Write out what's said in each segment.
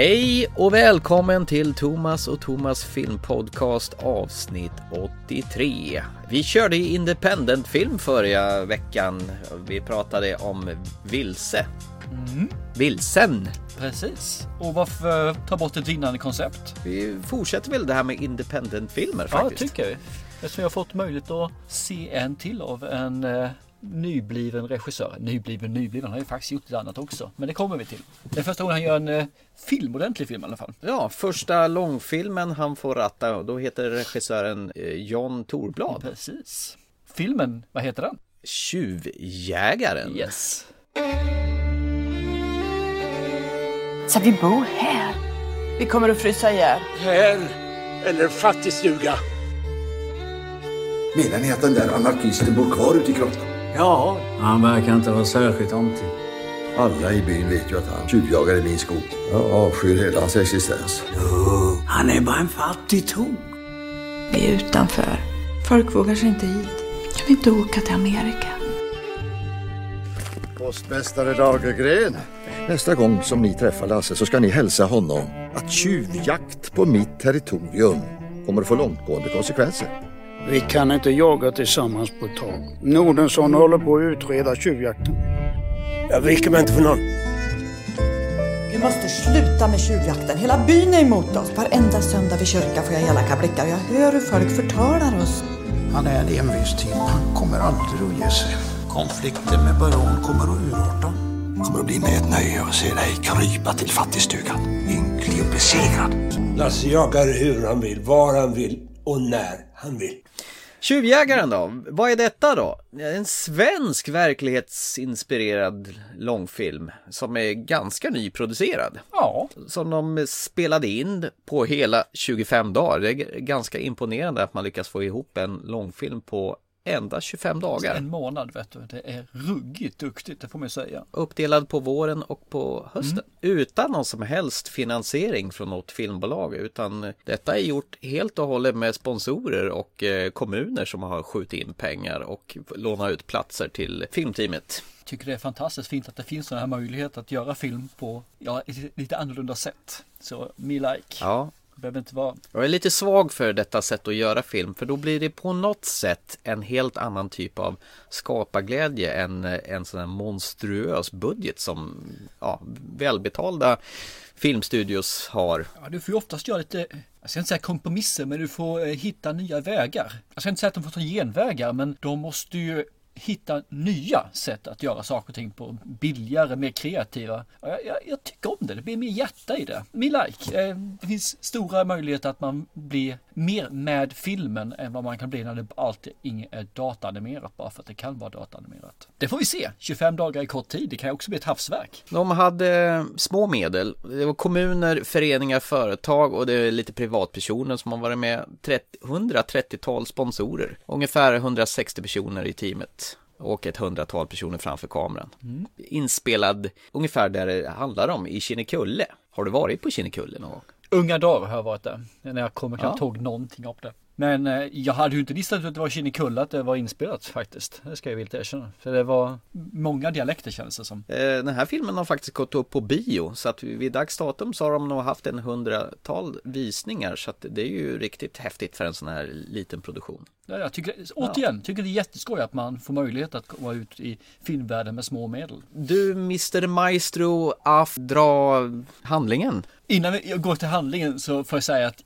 Hej och välkommen till Thomas och Thomas filmpodcast avsnitt 83. Vi körde independent-film förra veckan. Vi pratade om Vilse. Mm. Vilsen. Precis. Och varför ta bort ett vinnande koncept? Vi fortsätter väl det här med independent-filmer Ja, faktiskt. tycker vi. Eftersom jag har fått möjlighet att se en till av en eh, nybliven regissör. Nybliven, nybliven. Han har ju faktiskt gjort ett annat också. Men det kommer vi till. Det är första gången han gör en eh, film, ordentlig film i alla fall. Ja, första långfilmen han får ratta och då heter regissören eh, John Torblad. Precis. Filmen, vad heter den? Tjuvjägaren. Yes. Ska vi bo här? Vi kommer att frysa ihjäl. Här eller fattigstuga. Menar ni att den där anarkisten bor kvar ute i grottan? Ja, Han verkar inte vara särskilt omtyckt. Alla i byn vet ju att han tjuvjagar i min skog. Jag avskyr hela hans existens. Han är bara en fattig tok. Vi är utanför. Folk vågar sig inte hit. Kan vi inte åka till Amerika? Postmästare Lagergren. Nästa gång som ni träffar Lasse så ska ni hälsa honom att tjuvjakt på mitt territorium kommer att få långtgående konsekvenser. Vi kan inte jaga tillsammans på ett tag. Nordensson håller på att utreda tjuvjakten. Jag viker mig inte för någon. Vi måste sluta med tjuvjakten. Hela byn är emot oss. Varenda söndag vid kyrkan får jag elaka blickar. Jag hör hur folk förtalar oss. Han är en envis typ. Han kommer aldrig att ge sig. Konflikten med baron kommer att urarta. Det kommer att bli mig ett nöje att se dig krypa till fattigstugan. Ynklig och besegrad. Lasse jagar hur han vill, var han vill och när han vill. Tjuvjägaren då? Vad är detta då? En svensk verklighetsinspirerad långfilm som är ganska nyproducerad. Ja, Som de spelade in på hela 25 dagar. Det är ganska imponerande att man lyckas få ihop en långfilm på endast 25 dagar. en månad vet du. Det är ruggigt duktigt, det får man säga. Uppdelad på våren och på hösten. Utan någon som helst finansiering från något filmbolag. Utan detta är gjort helt och hållet med sponsorer och eh, kommuner som har skjutit in pengar och lånat ut platser till filmteamet. tycker det är fantastiskt fint att det finns sådana här möjligheter att göra film på ja, lite annorlunda sätt. Så me like. Ja, behöver inte vara Jag är lite svag för detta sätt att göra film för då blir det på något sätt en helt annan typ av skaparglädje än en sån här monstruös budget som ja, välbetalda filmstudios har. Ja, du får ju oftast göra lite, jag ska inte säga kompromisser, men du får eh, hitta nya vägar. Jag ska inte säga att de får ta genvägar, men de måste ju hitta nya sätt att göra saker och ting på. Billigare, mer kreativa. Jag, jag, jag tycker om det, det blir mer hjärta i det. Me like. Eh, det finns stora möjligheter att man blir mer med filmen än vad man kan bli när det alltid är dataanimerat bara för att det kan vara dataanimerat. Det får vi se. 25 dagar i kort tid, det kan ju också bli ett havsverk. De hade små medel. Det var kommuner, föreningar, företag och det är lite privatpersoner som har varit med. 30, 130-tal sponsorer. Ungefär 160 personer i teamet. Och ett hundratal personer framför kameran. Inspelad ungefär där det handlar om, i Kinnekulle. Har du varit på Kinnekulle någon gång? Unga dagar har jag varit där. När jag kommer knappt Ja. ihåg någonting av det. Men eh, jag hade ju inte listat ut att det var Kinnekulle att det var inspelat faktiskt. Det ska jag villigt erkänna. För det var många dialekter kändes det som. Eh, Den här filmen har faktiskt gått upp på bio så att vid dags datum så har de nog haft en hundratal visningar så att det är ju riktigt häftigt för en sån här liten produktion. Ja, Jag tycker, återigen, tycker det är jätteskoj att man får möjlighet att komma ut i filmvärlden med små medel. Du Mr Maestro, Af, dra handlingen. Innan jag går till handlingen så får jag säga att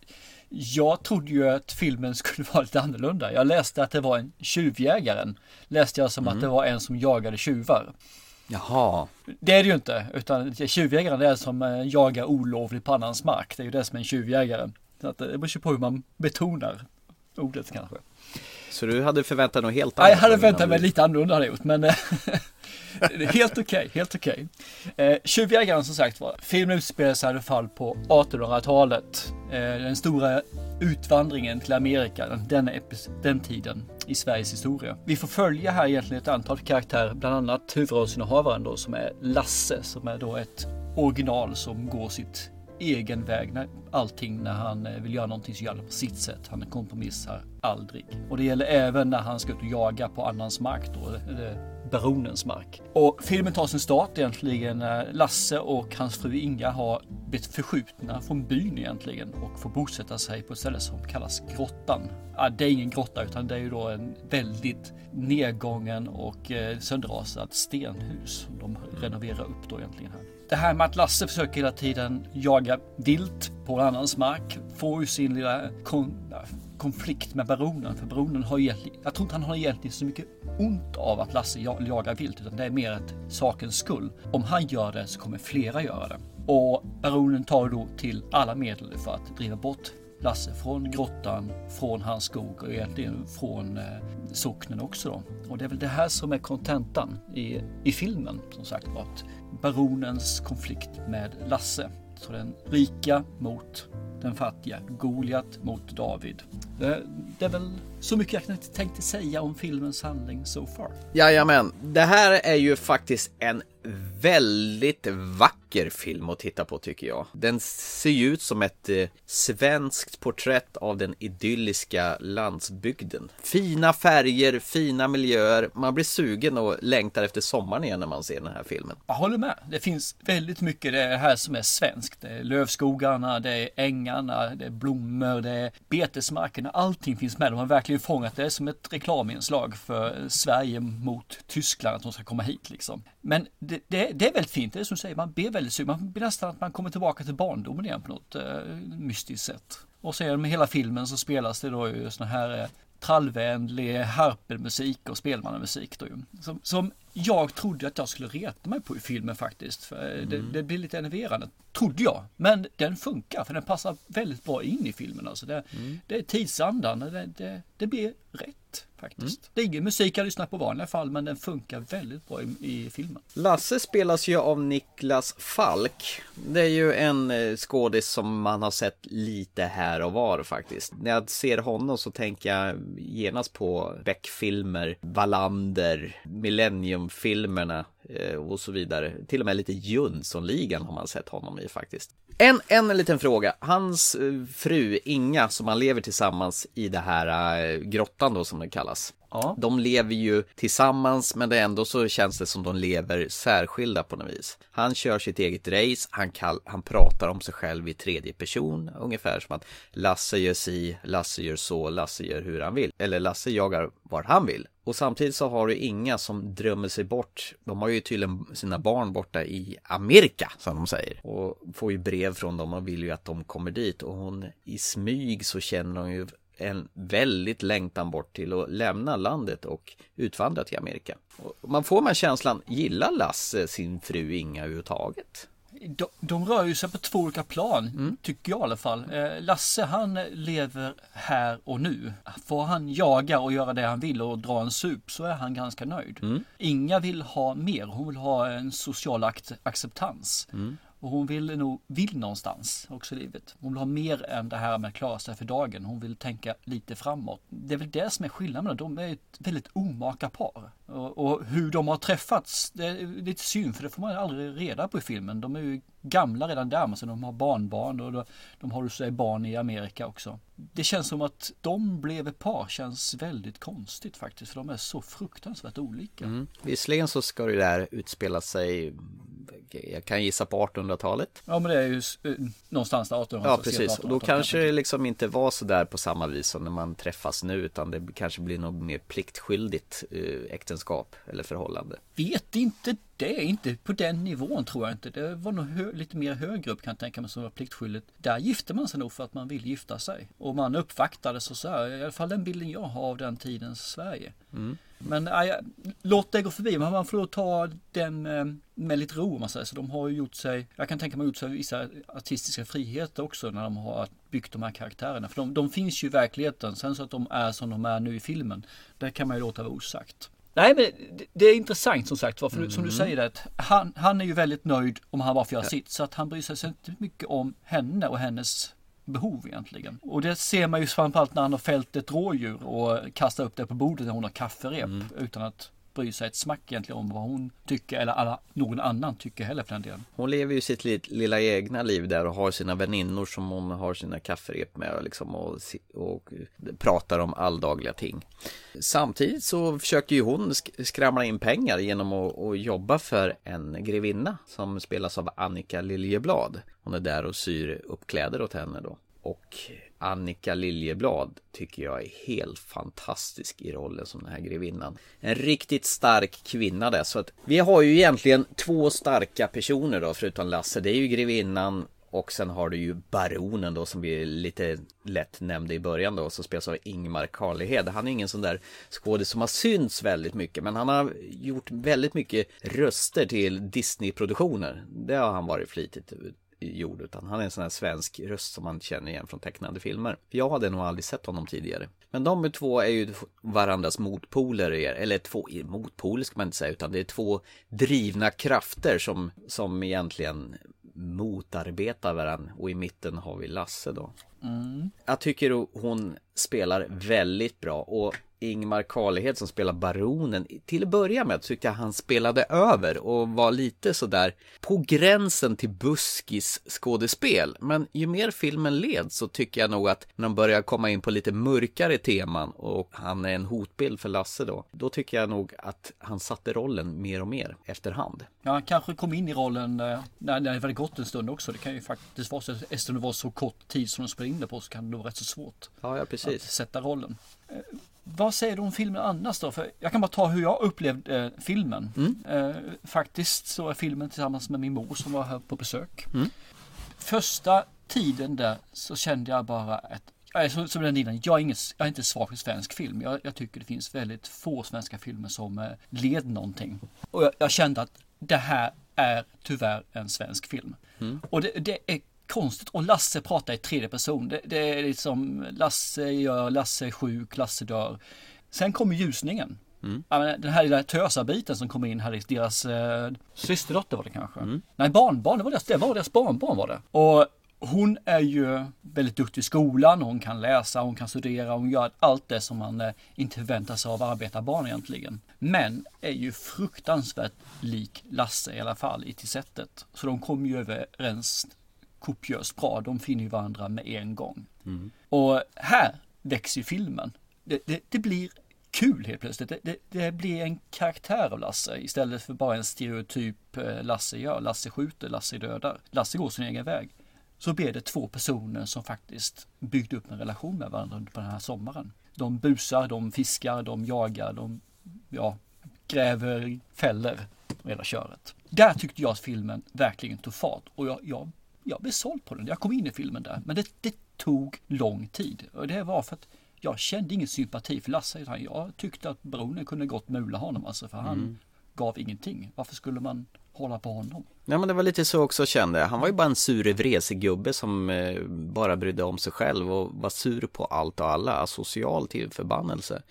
jag trodde ju att filmen skulle vara lite annorlunda. Jag läste att det var en tjuvjägaren. Läste jag som att det var en som jagade tjuvar. Jaha, Det är det ju inte, utan tjuvjägaren det är som eh, jagar olovligt på annans mark. Det är ju det som är en tjuvjägare. Så att eh, det beror ju på hur man betonar ordet kanske. så du hade förväntat dig något helt Ja, jag hade innan väntat mig du- lite annorlunda hade jag gjort, men eh, helt okej, helt okej. Eh, Tjuvjägaren som sagt var, filmen utspelar sig i alla fall på 1800-talet. Eh, den stora utvandringen till Amerika, den, den, tiden i Sveriges historia. Vi får följa här egentligen ett antal karaktärer, bland annat huvudrollsinnehavaren då som är Lasse, som är då ett original som går sitt egen väg. När allting när han eh, vill göra någonting så gör han det på sitt sätt. Han kompromissar aldrig. Och det gäller även när han ska ut och jaga på annans mark då. Baronens mark. Och filmen tar sin start egentligen när Lasse och hans fru Inga har blivit förskjutna från byn egentligen och får bosätta sig på ett ställe som kallas Grottan. Ja, det är ingen grotta utan det är ju då en väldigt nedgången och sönderrasat sönderrasad stenhus som de renoverar upp då egentligen här. Det här med att Lasse försöker hela tiden jaga vilt på en annans mark får ju sin lilla konflikt med baronen. För baronen har egentligen, jag tror inte han har egentligen så mycket ont av att Lasse jagar vilt utan det är mer ett sakens skull. Om han gör det så kommer flera göra det. Och baronen tar då till alla medel för att driva bort Lasse från grottan, från hans skog och egentligen från eh, socknen också då. Och det är väl det här som är kontentan i, i filmen som sagt var. Att baronens konflikt med Lasse. Så den rika mot den fattiga. Goliat mot David. Det, det är väl så mycket jag tänkte säga om filmens handling so far. Jajamän, det här är ju faktiskt en väldigt vacker film att titta på tycker jag. Den ser ju ut som ett eh, svenskt porträtt av den idylliska landsbygden. Fina färger, fina miljöer. Man blir sugen och längtar efter sommaren igen när man ser den här filmen. Jag håller med. Det finns väldigt mycket det här som är svenskt. Det är lövskogarna, det är ängarna, det är blommor, det är betesmarkerna. Allting finns med. De har verkligen fångat det som ett reklaminslag för Sverige mot Tyskland, att de ska komma hit liksom. Men det, det, det, är väldigt fint, det är som du säger, man blir väldigt sugen. Man blir nästan att man kommer tillbaka till barndomen igen på något eh, mystiskt sätt. Och sen med hela filmen så spelas det då ju såna här eh, trallvänlig harpelmusik och spelmannamusik då ju. Som, som jag trodde att jag skulle reta mig på i filmen faktiskt. Mm. det, det blir lite enerverande, trodde jag. Men den funkar för den passar väldigt bra in i filmen. Alltså det, mm. det är tidsandan, det, det, det blir rätt faktiskt. Mm. Det är ingen musik jag lyssnar på vanliga fall men den funkar väldigt bra i, i, filmen. Lasse spelas ju av Niklas Falk. Det är ju en eh, skådis som man har sett lite här och var faktiskt. När jag ser honom så tänker jag genast på Beck-filmer, Wallander, Millennium-filmerna eh, och så vidare. Till och med lite Jönssonligan har man sett honom i faktiskt. En, en liten fråga. Hans eh, fru Inga som han lever tillsammans i det här eh, grottan då som det kallas. Ja. De lever ju tillsammans men det är ändå så känns det som de lever särskilda på något vis. Han kör sitt eget race, han, kall, han pratar om sig själv i tredje person ungefär som att Lasse gör si, Lasse gör så, Lasse gör hur han vill. Eller Lasse jagar vart han vill. Och samtidigt så har du inga som drömmer sig bort. De har ju tydligen sina barn borta i Amerika som de säger. Och får ju brev från dem och vill ju att de kommer dit. Och hon i smyg så känner hon ju en väldigt längtan bort till att lämna landet och utvandra till Amerika. Och man får man känslan, gillar Lasse sin fru Inga överhuvudtaget? De, de rör ju sig på två olika plan, mm. tycker jag i alla fall. Eh, Lasse han lever här och nu. Får han jaga och göra det han vill och dra en sup så är han ganska nöjd. Mm. Inga vill ha mer, hon vill ha en social acceptans. Mm. Och hon vill nog, vill någonstans också i livet. Hon vill ha mer än det här med att klara sig för dagen. Hon vill tänka lite framåt. Det är väl det som är skillnaden. De är ett väldigt omaka par. Och, och hur de har träffats, det är lite synd för det får man aldrig reda på i filmen. De är ju gamla redan där, men sen de har barnbarn och de, de har sig barn i Amerika också. Det känns som att de blev ett par känns väldigt konstigt faktiskt, för de är så fruktansvärt olika. Mm. Visserligen så ska det där utspela sig jag kan gissa på 1800-talet. Ja men det är ju eh, någonstans där 1800 Ja precis, och då kanske det liksom inte var så där på samma vis som när man träffas nu utan det kanske blir något mer pliktskyldigt eh, äktenskap eller förhållande. Vet inte det, inte på den nivån tror jag inte. Det var nog hö- lite mer högre upp kan jag tänka mig som var pliktskyldigt. Där gifte man sig nog för att man vill gifta sig. Och man uppvaktades och så här, i alla fall den bilden jag har av den tidens Sverige. Mm. Men äh, låt det gå förbi, men man får då ta den äh, med lite ro om man säger så. De har ju gjort sig, jag kan tänka mig gjort sig vissa artistiska friheter också när de har byggt de här karaktärerna. För de, de finns ju i verkligheten, sen så att de är som de är nu i filmen, det kan man ju låta vara osagt. Nej men det är intressant som sagt för mm. som du mm. säger att han, han är ju väldigt nöjd om han bara får göra ja. sitt. Så att han bryr sig inte mycket om henne och hennes behov egentligen. Och det ser man ju framförallt när han har fällt ett rådjur och kastar upp det på bordet när hon har kafferep mm. utan att bry sig ett smack egentligen om vad hon tycker eller alla, någon annan tycker heller för den delen. Hon lever ju sitt lilla egna liv där och har sina väninnor som hon har sina kafferep med liksom och, och pratar om alldagliga ting. Samtidigt så försöker ju hon skramla in pengar genom att, att jobba för en grevinna som spelas av Annika Liljeblad. Hon är där och syr upp kläder åt henne då. Och Annika Liljeblad tycker jag är helt fantastisk i rollen som den här grevinnan. En riktigt stark kvinna där. Så att vi har ju egentligen två starka personer då förutom Lasse. Det är ju grevinnan och sen har du ju baronen då som vi lite lätt nämnde i början då som spelas av Ingmar Karlehed. Han är ingen sån där skådis som har synts väldigt mycket men han har gjort väldigt mycket röster till Disney-produktioner. Det har han varit flitigt gjord utan han är en sån här svensk röst som man känner igen från tecknade filmer. Jag hade nog aldrig sett honom tidigare. Men de två är ju varandras motpoler, eller två motpoler ska man inte säga utan det är två drivna krafter som, som egentligen motarbetar varandra och i mitten har vi Lasse då. Mm. Jag tycker hon spelar väldigt bra och Ingmar Karlhed som spelar baronen. Till att börja med tyckte jag han spelade över och var lite sådär på gränsen till buskis skådespel. Men ju mer filmen led så tycker jag nog att när de börjar komma in på lite mörkare teman och han är en hotbild för Lasse då. Då tycker jag nog att han satte rollen mer och mer efterhand. Ja, han kanske kom in i rollen eh, när, det hade gått en stund också. Det kan ju faktiskt vara så, eftersom det var så kort tid som de spelade in det på så kan det vara rätt så svårt. Ja, ja precis. Att sätta rollen. Eh, vad säger du om filmen annars då? För jag kan bara ta hur jag upplevde eh, filmen. Mm. Eh, faktiskt så är filmen tillsammans med min mor som var här på besök. Mm. Första tiden där så kände jag bara att som, som den innan, jag är, ingen, jag är inte svag för svensk film. Jag, jag, tycker det finns väldigt få svenska filmer som eh, leder någonting. Och jag, jag, kände att det här är tyvärr en svensk film. Mm. Och det, det, är konstigt. Och Lasse pratar i tredje person. Det, det är liksom Lasse gör, Lasse är sjuk, Lasse dör. Sen kommer ljusningen. Mm. Den här lilla tösarbiten som kommer in här, deras eh, systerdotter var det kanske. Mm. Nej, barnbarn, det var deras, det var deras barnbarn var det. Och hon är ju väldigt duktig i skolan, hon kan läsa, hon kan studera, hon gör allt det som man eh, inte förväntar sig av arbetarbarn egentligen. Men är ju fruktansvärt lik Lasse i alla fall i till sättet. Så de kommer ju överens kopiöst bra. De finner ju varandra med en gång. Mm. Och här växer ju filmen. Det, det, det blir kul helt plötsligt. Det, det, blir en karaktär av Lasse istället för bara en stereotyp eh, Lasse gör. Lasse skjuter, Lasse dödar. Lasse går sin egen väg. Så blir det två personer som faktiskt byggde upp en relation med varandra under den här sommaren. De busar, de fiskar, de jagar, de ja, gräver fäller hela köret. Där tyckte jag att filmen verkligen tog fart och jag, jag jag blev såld på den. Jag kom in i filmen där. Men det, det tog lång tid. Och det var för att jag kände ingen sympati för Lasse. Utan jag tyckte att Bronen kunde gott mula honom alltså. För han mm. gav ingenting. Varför skulle man hålla på honom? Nej men det var lite så också kände jag. Han var ju bara en sur vresig gubbe som eh, bara brydde om sig själv och var sur på allt och alla. Social till förbannelse.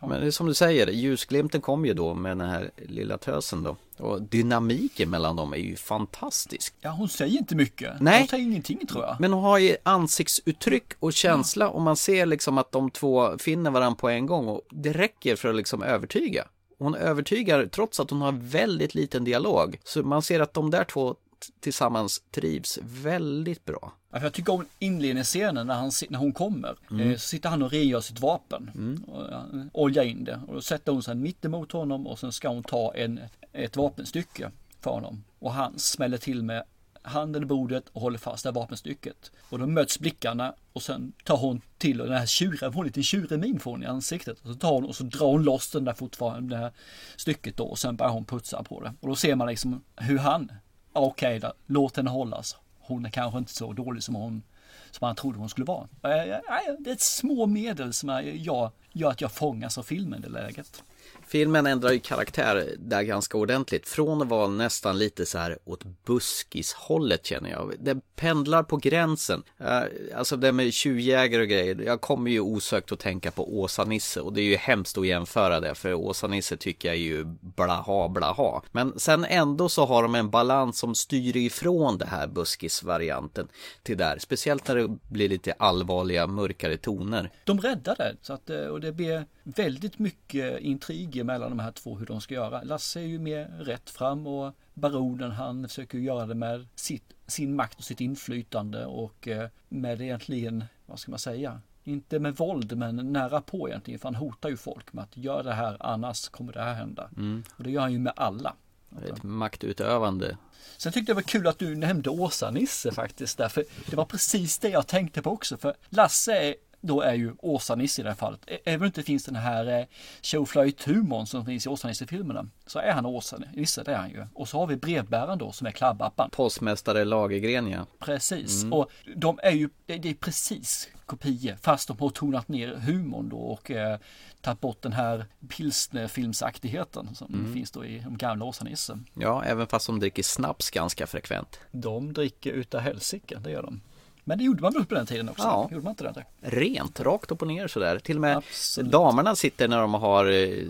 Men det är som du säger, ljusglimten kom ju då med den här lilla tösen då. Och dynamiken mellan dem är ju fantastisk. Ja, hon säger inte mycket. Nej. Hon säger ingenting tror jag. Men hon har ju ansiktsuttryck och känsla ja. och man ser liksom att de två finner varandra på en gång och det räcker för att liksom övertyga. Hon övertygar trots att hon har väldigt liten dialog. Så man ser att de där två tillsammans trivs väldigt bra. Ja, jag tycker om inledningsscenen när, han, när hon kommer. Mm. Eh, så sitter han och rengör sitt vapen. Mm. Och, oljar in det. Och då sätter hon sig mitt emot honom och sen ska hon ta en, ett vapenstycke för honom. Och han smäller till med handen i bordet och håller fast det här vapenstycket. Och då möts blickarna och sen tar hon till och den här tjuren, hon lite tjurig min får hon i ansiktet. Och så tar hon och så drar hon loss den där fortfarande, det här stycket då och sen börjar hon putsa på det. Och då ser man liksom hur han okej okay, låt henne hållas. Alltså. Hon är kanske inte så dålig som hon som han trodde hon skulle vara. Eh, eh, eh, det är ett små medel som jag, gör att jag fångas av filmen i det läget. Filmen ändrar ju karaktär där ganska ordentligt. Från att vara nästan lite så här åt buskishållet känner jag. Det pendlar på gränsen. Eh, alltså det med tjuvjägare och grejer. Jag kommer ju osökt att tänka på Åsa-Nisse och det är ju hemskt att jämföra det. För Åsa-Nisse tycker jag är ju blaha blaha. Men sen ändå så har de en balans som styr ifrån det här buskisvarianten till där. Speciellt när det blir lite allvarliga mörkare toner. De räddar det. Så att, eh, och det blir väldigt mycket intrig krig mellan de här två hur de ska göra. Lasse är ju mer rätt fram och baronen han försöker göra det med sitt, sin makt och sitt inflytande och eh, med egentligen, vad ska man säga, inte med våld men nära på egentligen för han hotar ju folk med att gör det här annars kommer det här hända. Mm. Och det gör han ju med alla. Ett maktutövande. Sen tyckte jag det var kul att du nämnde Åsa-Nisse faktiskt därför det var precis det jag tänkte på också för Lasse är då är ju Åsa-Nisse i det här fallet. Även om det inte finns den här eh, showflight-humorn som finns i Åsa-Nisse-filmerna så är han Åsa-Nisse, det är han ju. Och så har vi brevbäraren då som är Klabbappan. Postmästare Lagergren ja. Precis, mm. och de är ju, det är precis kopior fast de har tonat ner humorn då och eh, tagit bort den här pilsnerfilmsaktigheten som mm. finns då i de gamla Åsa-Nisse. Ja, även fast de dricker snaps ganska frekvent. De dricker utav helsike, det gör de. Men det gjorde man väl på den tiden också? Ja. Gjorde man inte det? Rent, rakt upp och ner sådär. Till och med Absolut. damerna sitter när de har eh,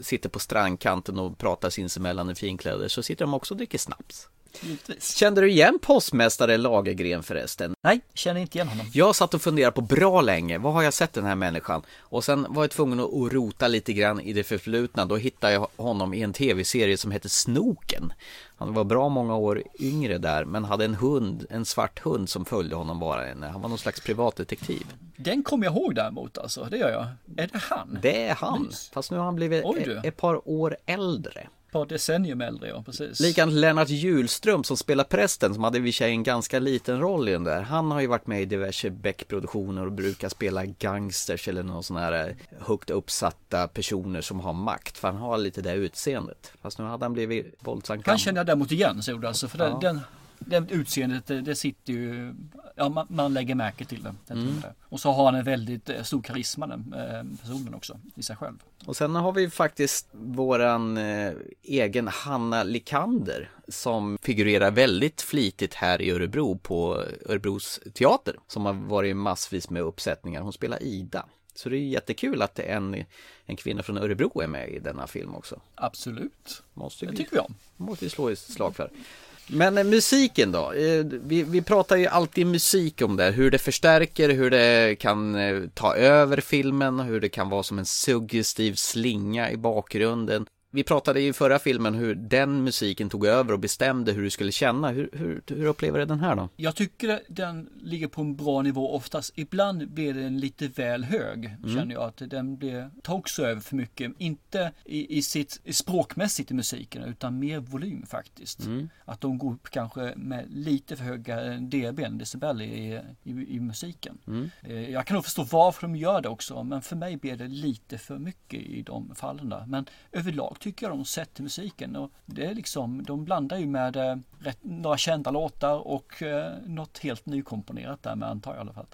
sitter på strandkanten och pratar sinsemellan i finkläder så sitter de också och dricker snaps. Givetvis. Kände du igen postmästare Lagergren förresten? Nej, känner inte igen honom. Jag satt och funderade på bra länge, vad har jag sett den här människan? Och sen var jag tvungen att rota lite grann i det förflutna, då hittade jag honom i en tv-serie som hette Snoken. Han var bra många år yngre där, men hade en hund, en svart hund som följde honom bara. Han var någon slags privatdetektiv. Den kommer jag ihåg däremot alltså, det gör jag. Är det han? Det är han, Lys. fast nu har han blivit ett par år äldre par decennium äldre, ja precis. Likadant Lennart Julström som spelar prästen som hade i sig en ganska liten roll i den där. Han har ju varit med i diverse Beck-produktioner och brukar spela gangsters eller någon sån här eh, högt uppsatta personer som har makt. För han har lite det utseendet. Fast nu hade han blivit våldsamt Han känner jag däremot igen, så alltså. För ja. den, den utseendet, det, det, sitter ju, ja man, man lägger märke till det. Mm. det. Och så har han en väldigt eh, stor karisma den eh, personen också i sig själv. Och sen har vi faktiskt våran eh, egen Hanna Likander som figurerar väldigt flitigt här i Örebro på Örebros teater som har varit massvis med uppsättningar. Hon spelar Ida. Så det är jättekul att en, en kvinna från Örebro är med i denna film också. Absolut. Måste det tycker vi om. Måste vi slå ett slag för. Men eh, musiken då? Eh, vi, vi pratar ju alltid musik om det, hur det förstärker, hur det kan eh, ta över filmen, hur det kan vara som en suggestiv slinga i bakgrunden vi pratade i förra filmen hur den musiken tog över och bestämde hur du skulle känna. Hur, hur, hur upplever du den här då? Jag tycker den ligger på en bra nivå oftast. Ibland blir den lite väl hög. Mm. Känner jag att den blir, tar också över för mycket. Inte i, i sitt språkmässigt i musiken utan mer volym faktiskt. Mm. Att de går upp kanske med lite för höga dB, decibel i, i, i musiken. Mm. Eh, jag kan nog förstå varför de gör det också men för mig blir det lite för mycket i de fallen där. Men överlag tycker jag de sätter musiken. Och det är liksom, de blandar ju med eh, rätt, några kända låtar och eh, något helt nykomponerat där med antar jag i alla fall.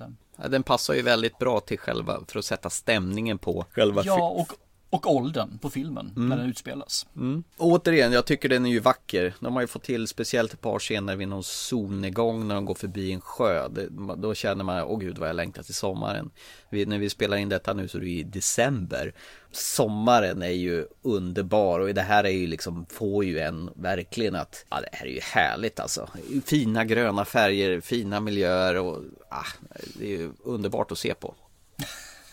Den passar ju väldigt bra till själva, för att sätta stämningen på själva Ja, och och åldern på filmen mm. när den utspelas. Mm. Återigen, jag tycker den är ju vacker. De har ju fått till speciellt ett par scener vid någon solnedgång när de går förbi en sjö. Det, då känner man, åh gud vad jag längtar till sommaren. Vi, när vi spelar in detta nu så är det i december. Sommaren är ju underbar och det här är ju liksom, får ju en verkligen att, ja det här är ju härligt alltså. Fina gröna färger, fina miljöer och, ah, det är ju underbart att se på.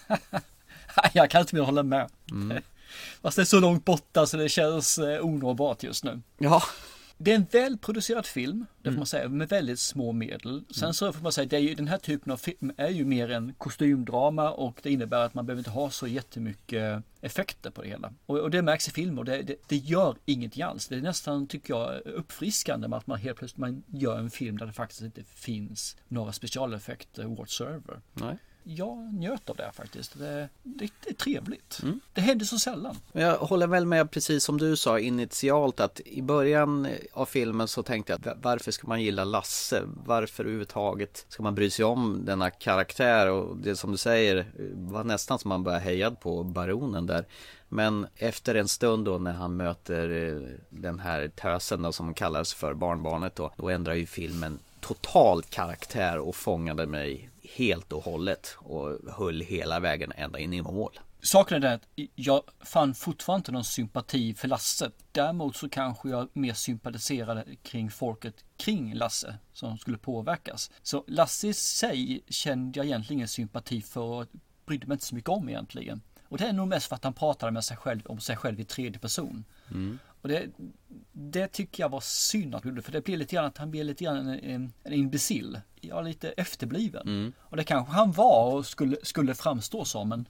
jag kan inte mer hålla med. Mm. Fast det är så långt borta så det känns eh, onåbart just nu. Ja. Det är en välproducerad film, det får mm. man säga, med väldigt små medel. Sen mm. så får man säga, det är ju, den här typen av film är ju mer en kostymdrama och det innebär att man behöver inte ha så jättemycket effekter på det hela. Och, och det märks i filmer och det, det, det, gör ingenting alls. Det är nästan, tycker jag, uppfriskande med att man helt plötsligt man gör en film där det faktiskt inte finns några specialeffekter whatsoever. Nej jag njöt av det faktiskt. Det, det, det är trevligt. Mm. Det händer så sällan. Jag håller väl med precis som du sa initialt att i början av filmen så tänkte jag att varför ska man gilla Lasse? Varför överhuvudtaget ska man bry sig om denna karaktär? Och det som du säger var nästan som man började heja på baronen där. Men efter en stund då när han möter eh, den här tösen då som kallas för barnbarnet då, då ändrar ju filmen total karaktär och fångade mig helt och hållet och höll hela vägen ända in i mål. Saken är den att jag fann fortfarande inte någon sympati för Lasse. Däremot så kanske jag mer sympatiserade kring folket kring Lasse som skulle påverkas. Så Lasse i sig kände jag egentligen ingen sympati för och brydde mig inte så mycket om egentligen. Och det är nog mest för att han pratade med sig själv om sig själv i tredje person. Mm. Och det, det tycker jag var synd att han gjorde, för det blir lite grann att han blir lite grann en, en, en imbecill. Ja, lite efterbliven. Mm. Och det kanske han var och skulle, skulle framstå som, men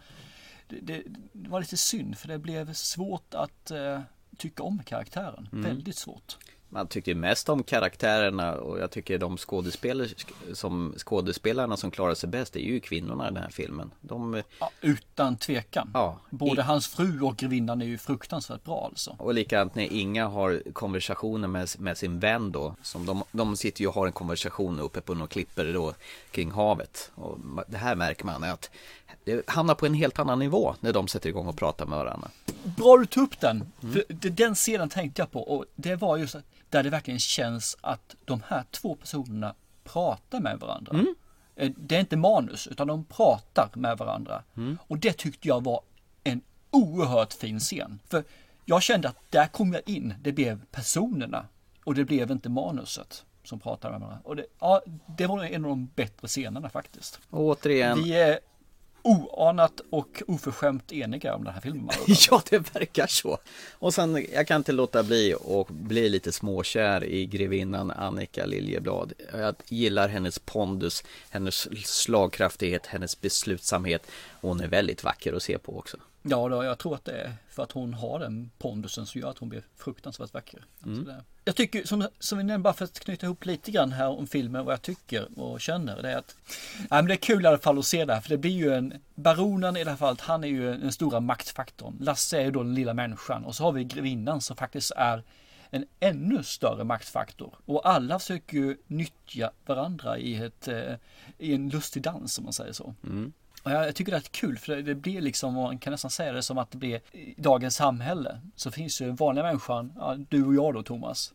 det, det, det var lite synd för det blev svårt att eh, tycka om karaktären. Mm. Väldigt svårt. Man tycker ju mest om karaktärerna och jag tycker de skådespelare som, skådespelarna som klarar sig bäst är ju kvinnorna i den här filmen. De, Ja, utan tvekan. ja, Både i, hans fru och grevinnan är ju fruktansvärt bra alltså. och likadant när Inga har konversationer med, med sin vän då. Som de, de sitter ju och har en konversation uppe på några klipper då kring havet. Och det här märker man att det hamnar på en helt annan nivå när de sätter igång och pratar med varandra. Bra du tog upp den. Det- den scenen tänkte jag på och det var just där det verkligen känns att de här två personerna pratar med varandra. Eh, Det är inte manus utan de pratar med varandra. Och det tyckte jag var en oerhört fin scen. För jag kände att där kom jag in, det blev personerna och det blev inte manuset som pratade med varandra. Och det, ja, det var en av de bättre scenerna faktiskt. Och återigen, Vi är oanat och oförskämt eniga om den här filmen. Ja, det verkar så. Och sen, jag kan inte låta bli och bli lite småkär i grevinnan Annika Liljeblad. Jag gillar hennes pondus, hennes slagkraftighet, hennes beslutsamhet. Hon är väldigt vacker att se på också. Ja, då, jag tror att det är för att hon har den pondusen som gör att hon blir fruktansvärt vacker. Alltså det. Jag tycker, som, som vi nämnde, bara för att knyta ihop lite grann här om filmen, vad jag tycker och känner, det är att ja, men det är kul i alla fall att se det här, för det blir ju en, baronen i det här fallet, han är ju den stora maktfaktorn. Lasse är ju då den lilla människan och så har vi grevinnan som faktiskt är en ännu större maktfaktor. Och alla försöker ju nyttja varandra i, ett, eh, i en lustig dans om man säger så. Mm jag, jag tycker det är kul för det, blir liksom, man kan nästan säga det som att det blir i dagens samhälle. Så finns ju vanliga människan, ja, du och jag då Thomas,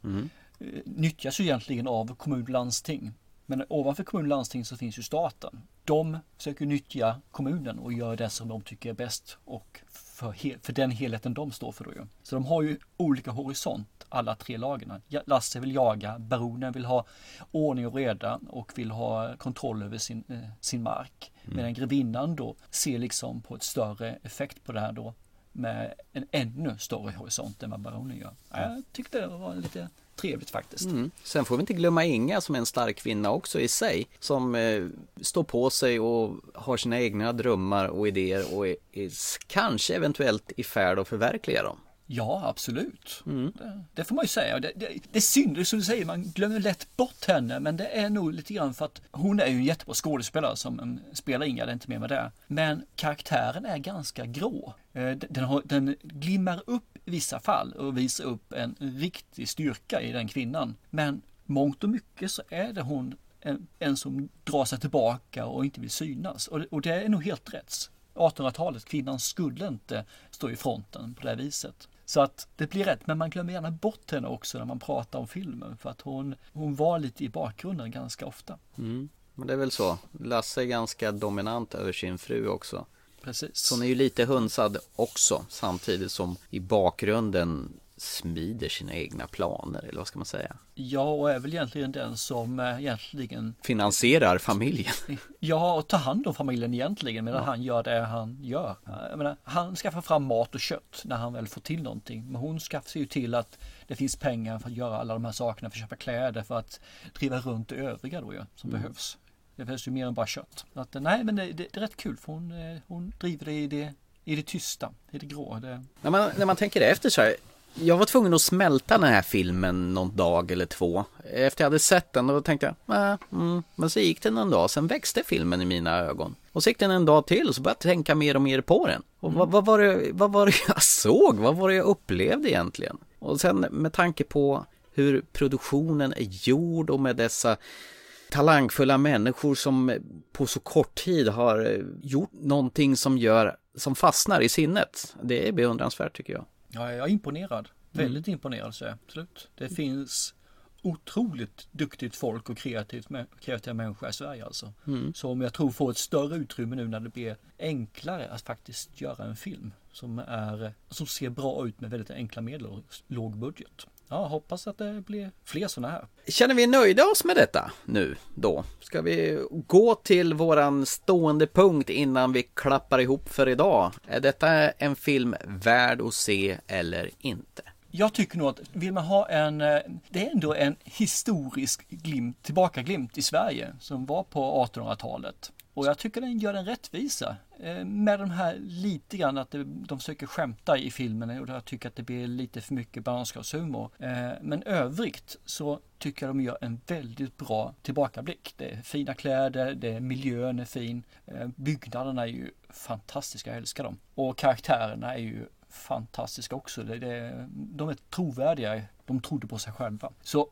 eh, nyttjas ju egentligen av kommun och landsting. Men ovanför kommun och landsting så finns ju staten. De försöker nyttja kommunen och gör det som de tycker är bäst och för, för den helheten de står för då ju. Så de har ju olika horisont, alla tre lagarna. Lasse vill jaga, baronen vill ha ordning och reda och vill ha kontroll över sin, eh, sin mark. Medan grevinnan då ser liksom på ett större effekt på det här då med en ännu större horisont än vad baronen gör. Ja, Jag tyckte det var lite trevligt faktiskt. Mm. Sen får vi inte glömma Inga som är en stark kvinna också i sig. Som eh, står på sig och har sina egna drömmar och idéer och är, är kanske eventuellt i färd att förverkliga dem. Ja, absolut. Det, det får man ju säga. Det, det, det är synd, som du säger, man glömmer lätt bort henne. Men det är nog lite grann för att hon är ju en jättebra skådespelare som spelar Inga, det är inte mer med det. Men karaktären är ganska grå. Eh, Den, har, den glimmar upp vissa fall och visa upp en riktig styrka i den kvinnan. Men mångt och mycket så är det hon en, en som drar sig tillbaka och inte vill synas. Och det, och det är nog helt rätt. 1800-talet, kvinnan skulle inte stå i fronten på det här viset. Så att det blir rätt, men man glömmer gärna bort henne också när man pratar om filmen för att hon, hon var lite i bakgrunden ganska ofta. Mm. Men det är väl så. Lasse är ganska dominant över sin fru också. Precis. Så hon är ju lite hunsad också samtidigt som i bakgrunden smider sina egna planer eller vad ska man säga? Ja, och är väl egentligen den som eh, egentligen, Finansierar familjen. ja, och tar hand om familjen egentligen medan han gör det han gör. Jag menar, han skaffar fram mat och kött när han väl får till någonting. Men hon skaffar ju till att det finns pengar för att göra alla de här sakerna, för att köpa kläder, för att driva runt det övriga då ju, som behövs. Det behövs ju mer än bara kött. Att, nej, men det, det, det är rätt kul för hon, eh, hon driver det i det, i det tysta, i det grå. Det, När man, när man tänker efter så här. Jag var tvungen att smälta den här filmen någon dag eller två. Efter jag hade sett den då tänkte jag, äh, mm. men så gick det någon dag, sen växte filmen i mina ögon. Och så gick den en dag till och så började jag tänka mer och mer på den. Och vad, vad, var det, vad var det jag såg? Vad var det jag upplevde egentligen? Och sen med tanke på hur produktionen är gjord och med dessa talangfulla människor som på så kort tid har gjort någonting som gör, som fastnar i sinnet. Det är beundransvärt tycker jag. Ja, jag är imponerad. Väldigt imponerad så jag, absolut. Det finns otroligt duktigt folk och kreativt, kreativa människor i Sverige alltså. Som jag tror får ett större utrymme nu när det blir enklare att faktiskt göra en film som, är, som ser bra ut med väldigt enkla medel och låg budget. Ja, hoppas att det blir fler sådana här. Känner vi nöjda oss med detta nu då? Ska vi gå till våran stående punkt innan vi klappar ihop för idag? Är detta en film värd att se eller inte? Jag tycker nog att vill man ha en, eh, det är ändå en historisk glimt, tillbakaglimt i Sverige som var på 1800-talet. Och jag tycker den gör en rättvisa eh, med de här lite grann att de försöker skämta i filmen och jag tycker att det blir lite för mycket barnskapshumor. Eh, men övrigt så tycker jag de gör en väldigt bra tillbakablick. Det är fina kläder, det är, miljön är fin, eh, byggnaderna är ju fantastiska, jag älskar dem. Och karaktärerna är ju fantastiska också. Det, de är trovärdiga. De trodde på sig själva. Så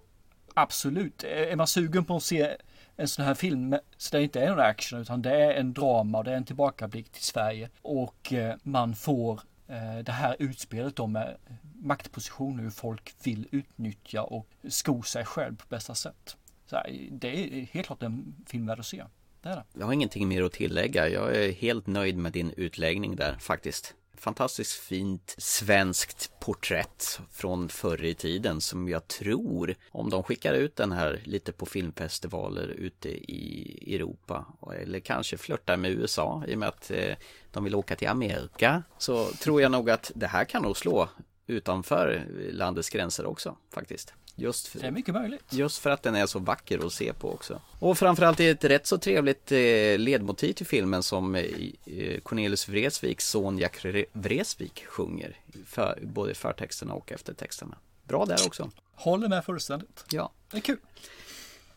absolut, är man sugen på att se en sån här film så det inte är någon action utan det är en drama och det är en tillbakablick till Sverige och eh, man får eh, det här utspelet då med maktpositioner hur folk vill utnyttja och sko sig själv på bästa sätt. Så det är helt klart en film värd att se. Det är det. Jag har ingenting mer att tillägga. Jag är helt nöjd med din utläggning där faktiskt fantastiskt fint svenskt porträtt från förr i tiden som jag tror, om de skickar ut den här lite på filmfestivaler ute i Europa eller kanske flörtar med USA i och med att eh, de vill åka till Amerika så tror jag nog att det här kan nog slå utanför landets gränser också faktiskt. Just för, det är mycket möjligt. Just för att den är så vacker att se på också. Och framförallt är det ett rätt så trevligt eh, ledmotiv till filmen som eh, Cornelius Vreeswijks son Jack Vreeswijk sjunger. För, både förtexterna och eftertexterna. Bra där också. Håller med fullständigt. Ja. Det är kul.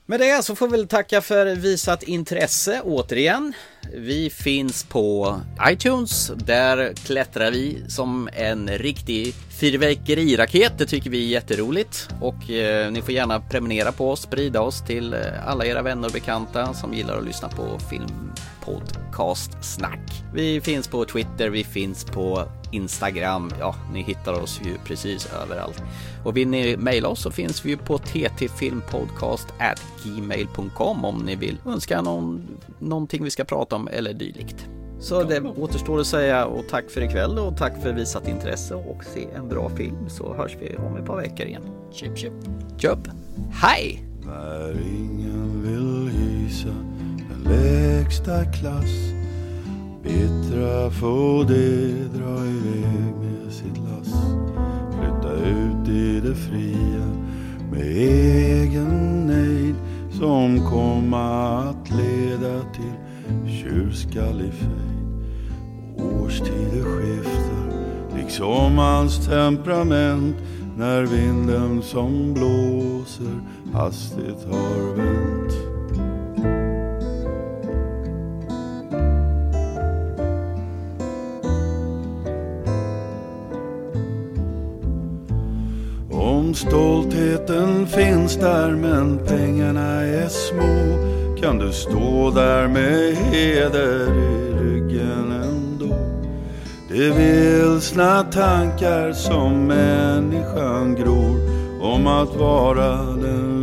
Med det så får vi väl tacka för visat intresse återigen. Vi finns på iTunes. Där klättrar vi som en riktig fyrverkeriraket. Det tycker vi är jätteroligt. Och eh, ni får gärna prenumerera på oss, sprida oss till eh, alla era vänner och bekanta som gillar att lyssna på filmpodcast snack. Vi finns på Twitter, vi finns på Instagram. Ja, ni hittar oss ju precis överallt. Och vill ni mejla oss så finns vi ju på ttfilmpodcast@gmail.com om ni vill önska någon, någonting vi ska prata om eller dylikt. Så det återstår att säga och tack för ikväll och tack för visat intresse och se en bra film så hörs vi om ett par veckor igen. Chip chip. Köp. Hej! När ingen vill hysa den lägsta klass Bittra får det dra iväg med sitt lass Flytta ut i det fria med egen nejd som komma att leda till tjurskallig fejd. Årstider skiftar liksom hans temperament när vinden som blåser hastigt har vänt. Om stoltheten finns där men pengarna är små kan du stå där med heder i ryggen ändå. Det är vilsna tankar som människan gror om att vara den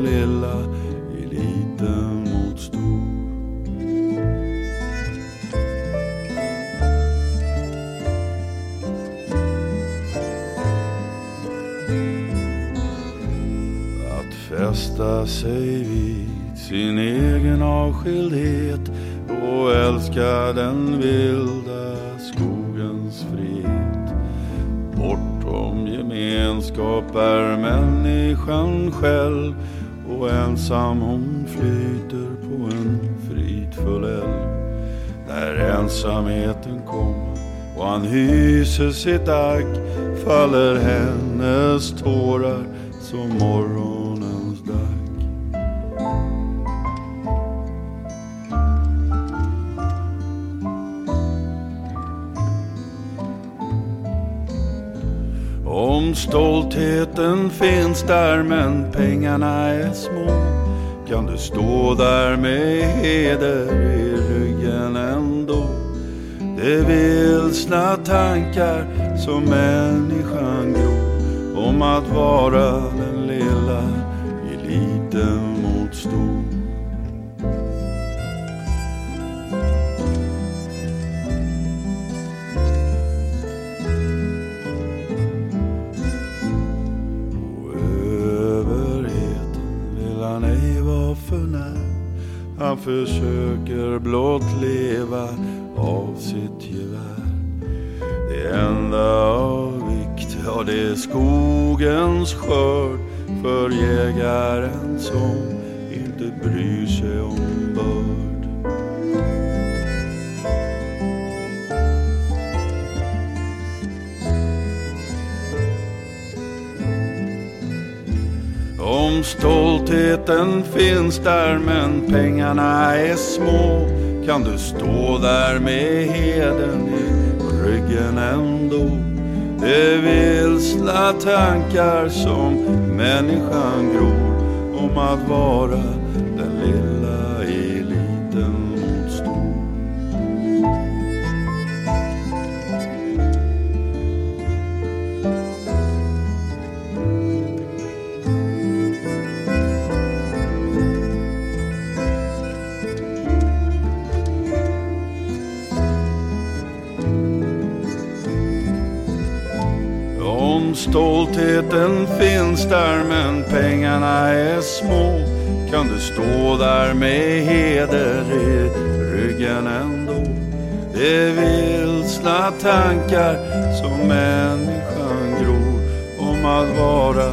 fästa sig vid sin egen avskildhet och älska den vilda skogens frihet. Bortom gemenskap är människan själv och ensam hon flyter på en fridfull älv. När ensamheten kommer och han hyser sitt agg faller hennes tårar som morgon stoltheten finns där men pengarna är små kan du stå där med heder i ryggen ändå. Det vilsna tankar som människan gror om att vara den lilla eliten mot stor. Han försöker blott leva av sitt gevär. Det enda av vikt, ja det är skogens skörd för jägaren som inte bryr stoltheten finns där men pengarna är små kan du stå där med heden i ryggen ändå. Det är vilsna tankar som människan gror om att vara stoltheten finns där men pengarna är små kan du stå där med heder i ryggen ändå. Det är vilsna tankar som människan gror om att vara